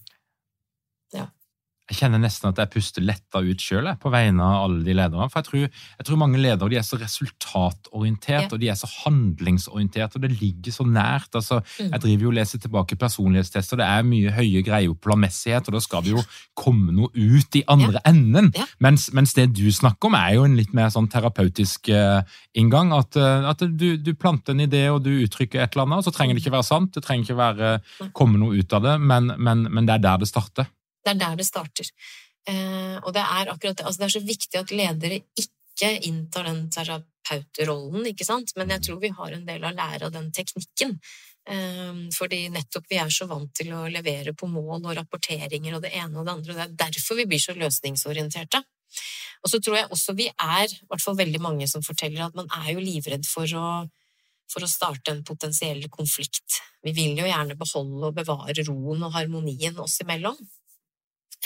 Ja. Jeg kjenner nesten at jeg puster letta ut sjøl på vegne av alle de lederne. For jeg tror, jeg tror mange ledere de er så resultatorientert Ja. og de er så handlingsorientert, og det ligger så nært. Altså, Mm. Jeg driver jo og leser tilbake personlighetstester, det er mye høye greier på planmessighet, og da skal det jo komme noe ut i andre enden. Ja. Mens, mens det du snakker om, er jo en litt mer sånn terapeutisk uh, inngang. At, uh, at du, du planter en idé, og du uttrykker et eller annet, og så trenger det ikke være sant, det trenger ikke være, komme noe ut av det, men, men, men det er der det starter. Det er der det starter. Eh, og det er akkurat det. Altså, det er så viktig at ledere ikke inntar den terapeutrollen, ikke sant? Men jeg tror vi har en del å lære av den teknikken. Eh, fordi nettopp vi er så vant til å levere på mål og rapporteringer og det ene og det andre. og Det er derfor vi blir så løsningsorienterte. Og så tror jeg også vi er, i hvert fall veldig mange som forteller at man er jo livredd for å, for å starte en potensiell konflikt. Vi vil jo gjerne beholde og bevare roen og harmonien oss imellom.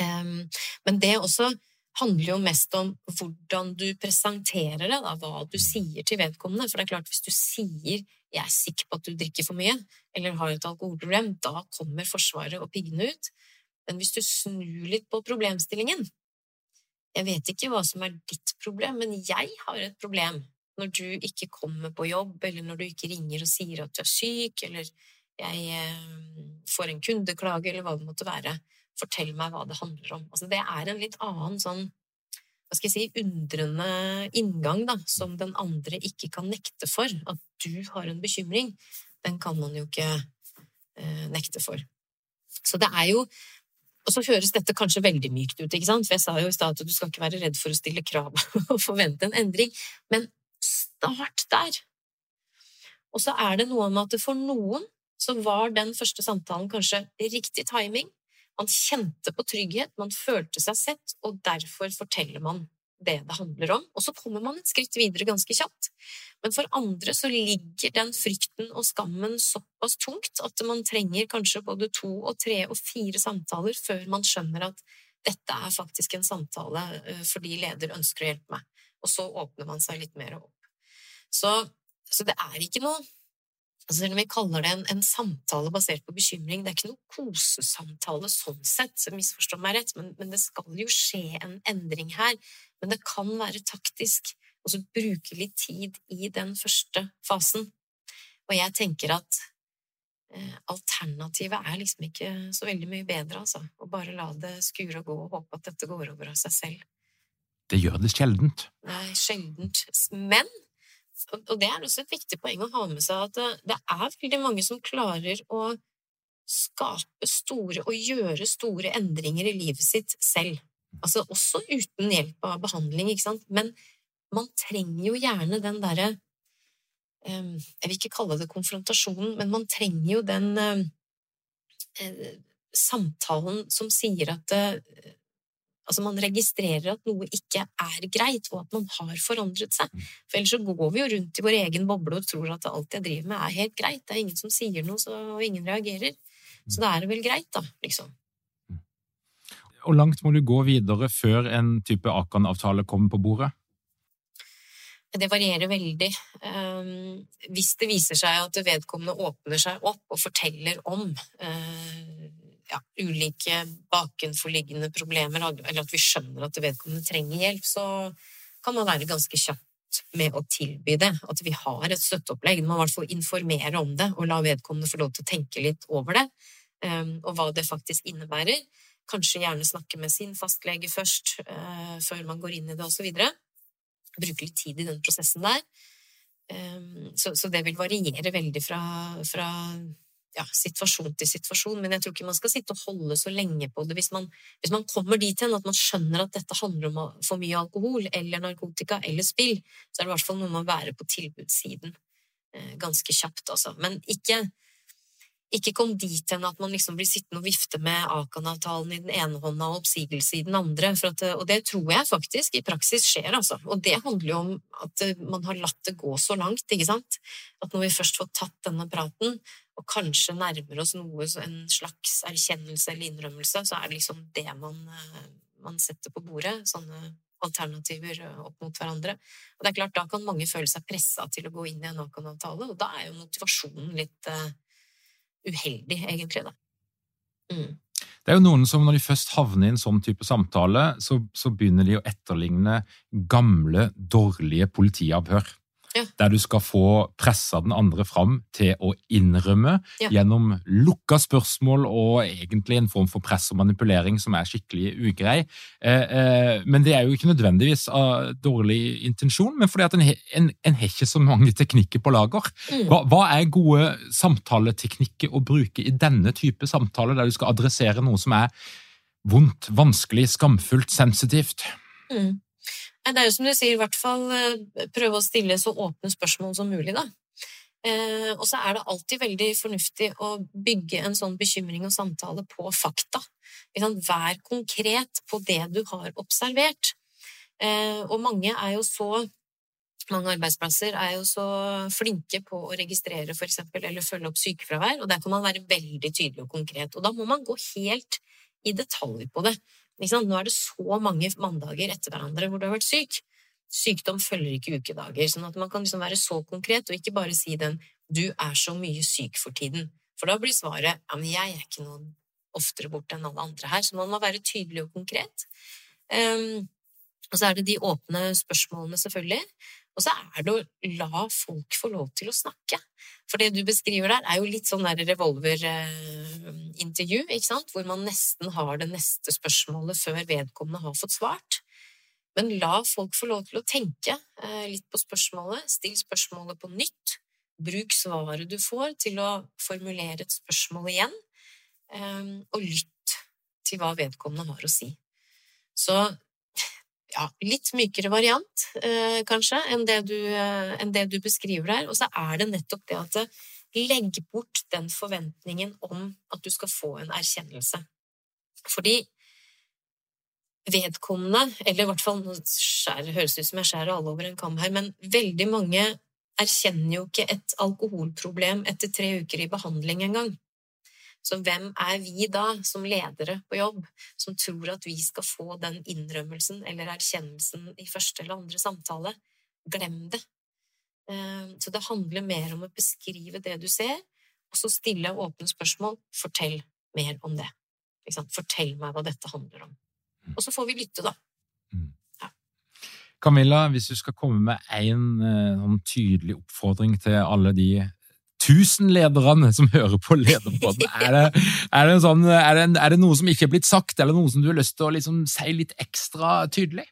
Em, men det også handler jo mest om hvordan du presenterer det, da, hva du sier til vedkommende. For det er klart, hvis du sier 'jeg er sikker på at du drikker for mye', eller har et alkoholproblem, da kommer Forsvaret og piggene ut. Men hvis du snur litt på problemstillingen Jeg vet ikke hva som er ditt problem, men jeg har et problem når du ikke kommer på jobb, eller når du ikke ringer og sier at du er syk, eller jeg eh, får en kundeklage, eller hva det måtte være fortell meg hva det handler om. Altså, det er en litt annen sånn hva skal jeg si, undrende inngang, da, som den andre ikke kan nekte for. At du har en bekymring, den kan man jo ikke eh, nekte for. Så det er jo Og så høres dette kanskje veldig mykt ut, ikke sant? For jeg sa jo i stad at du skal ikke være redd for å stille krav [laughs] og forvente en endring. Men start der. Og så er det noe med at for noen så var den første samtalen kanskje riktig timing. Man kjente på trygghet, man følte seg sett, og derfor forteller man det det handler om. Og så kommer man et skritt videre ganske kjapt. Men for andre så ligger den frykten og skammen såpass tungt at man trenger kanskje både to og tre og fire samtaler før man skjønner at dette er faktisk en samtale eh, fordi leder ønsker å hjelpe meg. Og så åpner man seg litt mer opp. Så, så det er ikke noe Altså Selv om vi kaller det en, en samtale basert på bekymring, det er ikke noe kosesamtale sånn sett, så misforstå meg rett, men, men det skal jo skje en endring her. Men det kan være taktisk å så bruke litt tid i den første fasen. Og jeg tenker at eh, alternativet er liksom ikke så veldig mye bedre, altså. Å bare la det skure og gå og håpe at dette går over av seg selv. Det gjør det sjeldent. Nei, sjeldent. Men og det er også et viktig poeng å ha med seg at det, det er veldig mange som klarer å skape store og gjøre store endringer i livet sitt selv. Altså også uten hjelp av behandling, ikke sant. Men man trenger jo gjerne den derre eh, Jeg vil ikke kalle det konfrontasjonen, men man trenger jo den eh, eh, samtalen som sier at eh, Altså man registrerer at noe ikke er greit, og at man har forandret seg. For ellers så går vi jo rundt i vår egen boble og tror at alt jeg driver med er helt greit. Det er ingen som sier noe, så, og ingen reagerer. Så da er det vel greit, da, liksom. Hvor langt må du gå videre før en type Akan-avtale kommer på bordet? Det varierer veldig. Um, hvis det viser seg at vedkommende åpner seg opp og forteller om uh, ja, ulike bakenforliggende problemer, eller at vi skjønner at vedkommende trenger hjelp, så kan man være ganske kjapt med å tilby det. At vi har et støtteopplegg. Man må i hvert fall informere om det og la vedkommende få lov til å tenke litt over det, um, og hva det faktisk innebærer. Kanskje gjerne snakke med sin fastlege først, uh, før man går inn i det, osv. Bruke litt tid i den prosessen der. Så, så, det vil variere veldig fra, fra ja, situasjon til situasjon, men jeg tror ikke man skal sitte og holde så lenge på det. Hvis man, hvis man kommer dit hen at man skjønner at dette handler om for mye alkohol eller narkotika eller spill, så er det i hvert fall noe med å være på tilbudssiden eh, ganske kjapt, altså. Men ikke, ikke kom dit hen at man liksom blir sittende og vifte med Akan-avtalen i den ene hånda og oppsigelse i den andre. At, og det tror jeg faktisk i praksis skjer, altså. Og det handler jo om at man har latt det gå så langt, ikke sant. At når vi først får tatt denne praten, og kanskje nærmer oss noe, en slags erkjennelse eller innrømmelse, så er det liksom det man, eh, man setter på bordet. Sånne alternativer opp mot hverandre. Og det er klart, Da kan mange føle seg pressa til å gå inn i en Akan-avtale, og da er jo motivasjonen litt uheldig, egentlig. Da. Mm. Det er jo noen som når de først havner i en sånn type samtale, så, så begynner de å etterligne gamle, dårlige politiavhør. Ja. Der du skal få pressa den andre fram til å innrømme ja. gjennom lukka spørsmål og egentlig en form for press og manipulering som er skikkelig ugrei. Eh, eh, men det er jo ikke nødvendigvis av dårlig intensjon, men fordi at en, en, en har ikke så mange teknikker på lager. Mm. Hva, hva, er gode samtaleteknikker å bruke i denne type samtale, der du skal adressere noe som er vondt, vanskelig, skamfullt, sensitivt? Mm. Det er jo som du sier, i hvert fall eh, prøve å stille så åpne spørsmål som mulig, da. Eh, og så er det alltid veldig fornuftig å bygge en sånn bekymring og samtale på fakta. Vær konkret på det du har observert. Eh, og mange er jo så mange arbeidsplasser er jo så flinke på å registrere for eksempel, eller følge opp sykefravær, og der kan man være veldig tydelig og konkret. Og da må man gå helt i detalj på det. Nå er det så mange mandager etter hverandre hvor du har vært syk. Sykdom følger ikke ukedager, sånn at man kan liksom være så konkret og ikke bare si den 'du er så mye syk for tiden'. For da blir svaret 'ja, men jeg er ikke noe oftere borte enn alle andre her'. Så man må være tydelig og konkret. Um, og så er det de åpne spørsmålene, selvfølgelig. Og så er det å la folk få lov til å snakke. For det du beskriver der, er jo litt sånn der revolverintervju, ikke sant, hvor man nesten har det neste spørsmålet før vedkommende har fått svart. Men la folk få lov til å tenke eh, litt på spørsmålet. Still spørsmålet på nytt. Bruk svaret du får, til å formulere et spørsmål igjen. Eh, og lytt til hva vedkommende har å si. Så ja, litt mykere variant, eh, kanskje, enn det, du, eh, enn det, du, beskriver her. Og så er det nettopp det at eh, legg bort den forventningen om at du skal få en erkjennelse. Fordi vedkommende, eller i hvert fall skjær, høres ut som jeg skjærer alle over en kam her, men veldig mange erkjenner jo ikke et alkoholproblem etter tre uker i behandling engang. Så hvem er vi da, som ledere på jobb, som tror at vi skal få den innrømmelsen eller erkjennelsen i første eller andre samtale? Glem det. Eh, så det handler mer om å beskrive det du ser, og så stille åpne spørsmål. Fortell mer om det. Fortell meg hva dette handler om. Og så får vi lytte, da. Mm. Camilla, hvis du skal komme med én eh, tydelig oppfordring til alle de tusen lederne som hører på Lederpodden. [laughs] Er det, er, det sånn, er, det, er det, noe som ikke er blitt sagt, eller noe som du har lyst til å liksom si litt ekstra tydelig?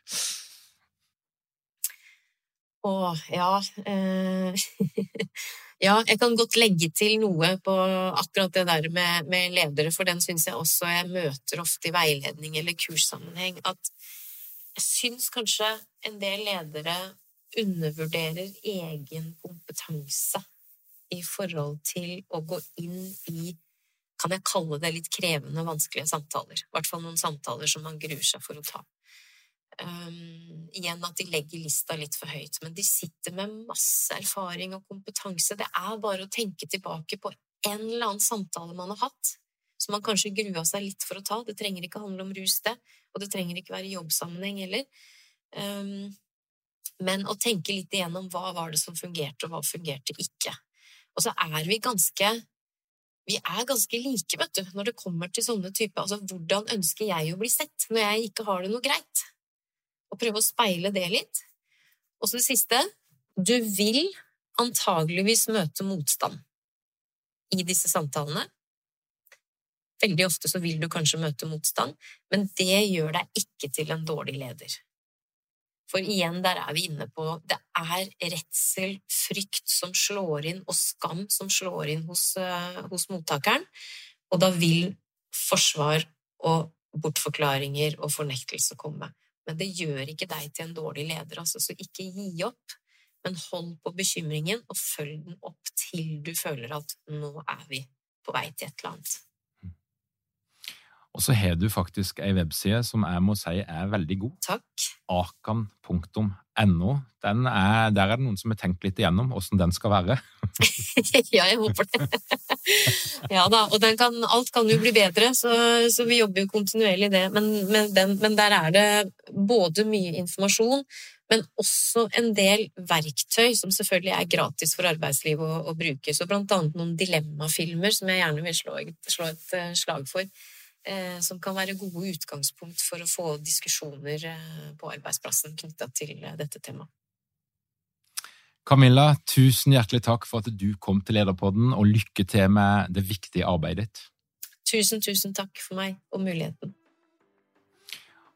Å, ja eh, [laughs] Ja, jeg kan godt legge til noe på akkurat det der med, med ledere, for den syns jeg også jeg møter ofte i veiledning eller kurssammenheng, at jeg syns kanskje en del ledere undervurderer egen kompetanse i forhold til å gå inn i kan jeg kalle det litt krevende vanskelige samtaler. I hvert fall noen samtaler som man gruer seg for å ta. Um, igjen at de legger lista litt for høyt, men de sitter med masse erfaring og kompetanse. Det er bare å tenke tilbake på en eller annen samtale man har hatt, som man kanskje grua seg litt for å ta. Det trenger ikke handle om rus, det, og det trenger ikke være jobbsammenheng heller. Um, men å tenke litt igjennom hva var det som fungerte, og hva fungerte ikke. Og så er vi ganske vi er ganske like, vet du, når det kommer til sånne typer Altså, hvordan ønsker jeg å bli sett når jeg ikke har det noe greit? Og prøve å speile det litt. Og så det siste Du vil antageligvis møte motstand i disse samtalene. Veldig ofte så vil du kanskje møte motstand, men det gjør deg ikke til en dårlig leder. For igjen, der er vi inne på det er redsel, frykt som slår inn, og skam som slår inn hos, uh, hos mottakeren. Og da vil forsvar og bortforklaringer og fornektelse komme. Men det gjør ikke deg til en dårlig leder, altså, så ikke gi opp. Men hold på bekymringen, og følg den opp til du føler at nå er vi på vei til et eller annet. Og så har du faktisk ei webside som jeg må si er veldig god. Takk. Akan.no. Er, der er det noen som har tenkt litt igjennom åssen den skal være. [laughs] ja, jeg håper det. [laughs] ja da, og kan, alt kan jo bli bedre, så, så, vi jobber jo kontinuerlig i det. Men, men, den, men der er det både mye informasjon, men også en del verktøy som selvfølgelig er gratis for arbeidslivet å, å bruke. Så blant annet noen dilemmafilmer som jeg gjerne vil slå, slå et eh, slag for som kan være gode utgangspunkt for å få diskusjoner eh, på arbeidsplassen knytta til eh, dette temaet. Camilla, tusen hjertelig takk for at du kom til Lederpodden, og lykke til med det viktige arbeidet ditt. Tusen, tusen takk for meg og muligheten.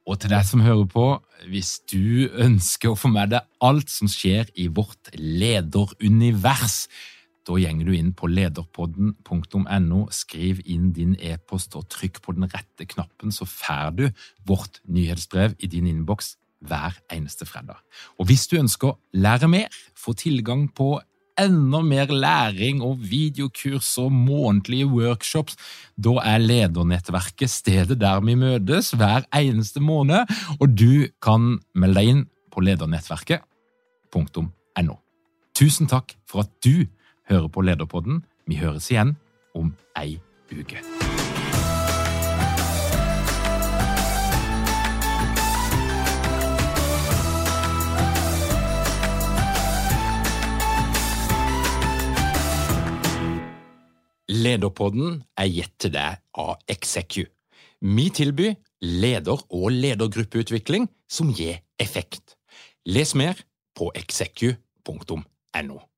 Og til deg som hører på, hvis du ønsker å få med deg alt som skjer i vårt lederunivers, da gjenger du inn på lederpodden.no, skriv inn din e-post og trykk på den rette knappen, så får du vårt nyhetsbrev i din innboks hver eneste fredag. Og hvis du ønsker å lære mer, få tilgang på enda mer læring og videokurs og månedlige workshops, da er Ledernettverket stedet der vi møtes hver eneste måned, og du kan melde deg inn på ledernettverket.no. Tusen takk for at du hører på Lederpodden. Vi høres igjen om ei uke. Lederpodden er gitt til deg av Execu. Vi tilbyr leder- og ledergruppeutvikling som gir effekt. Les mer på execu.no.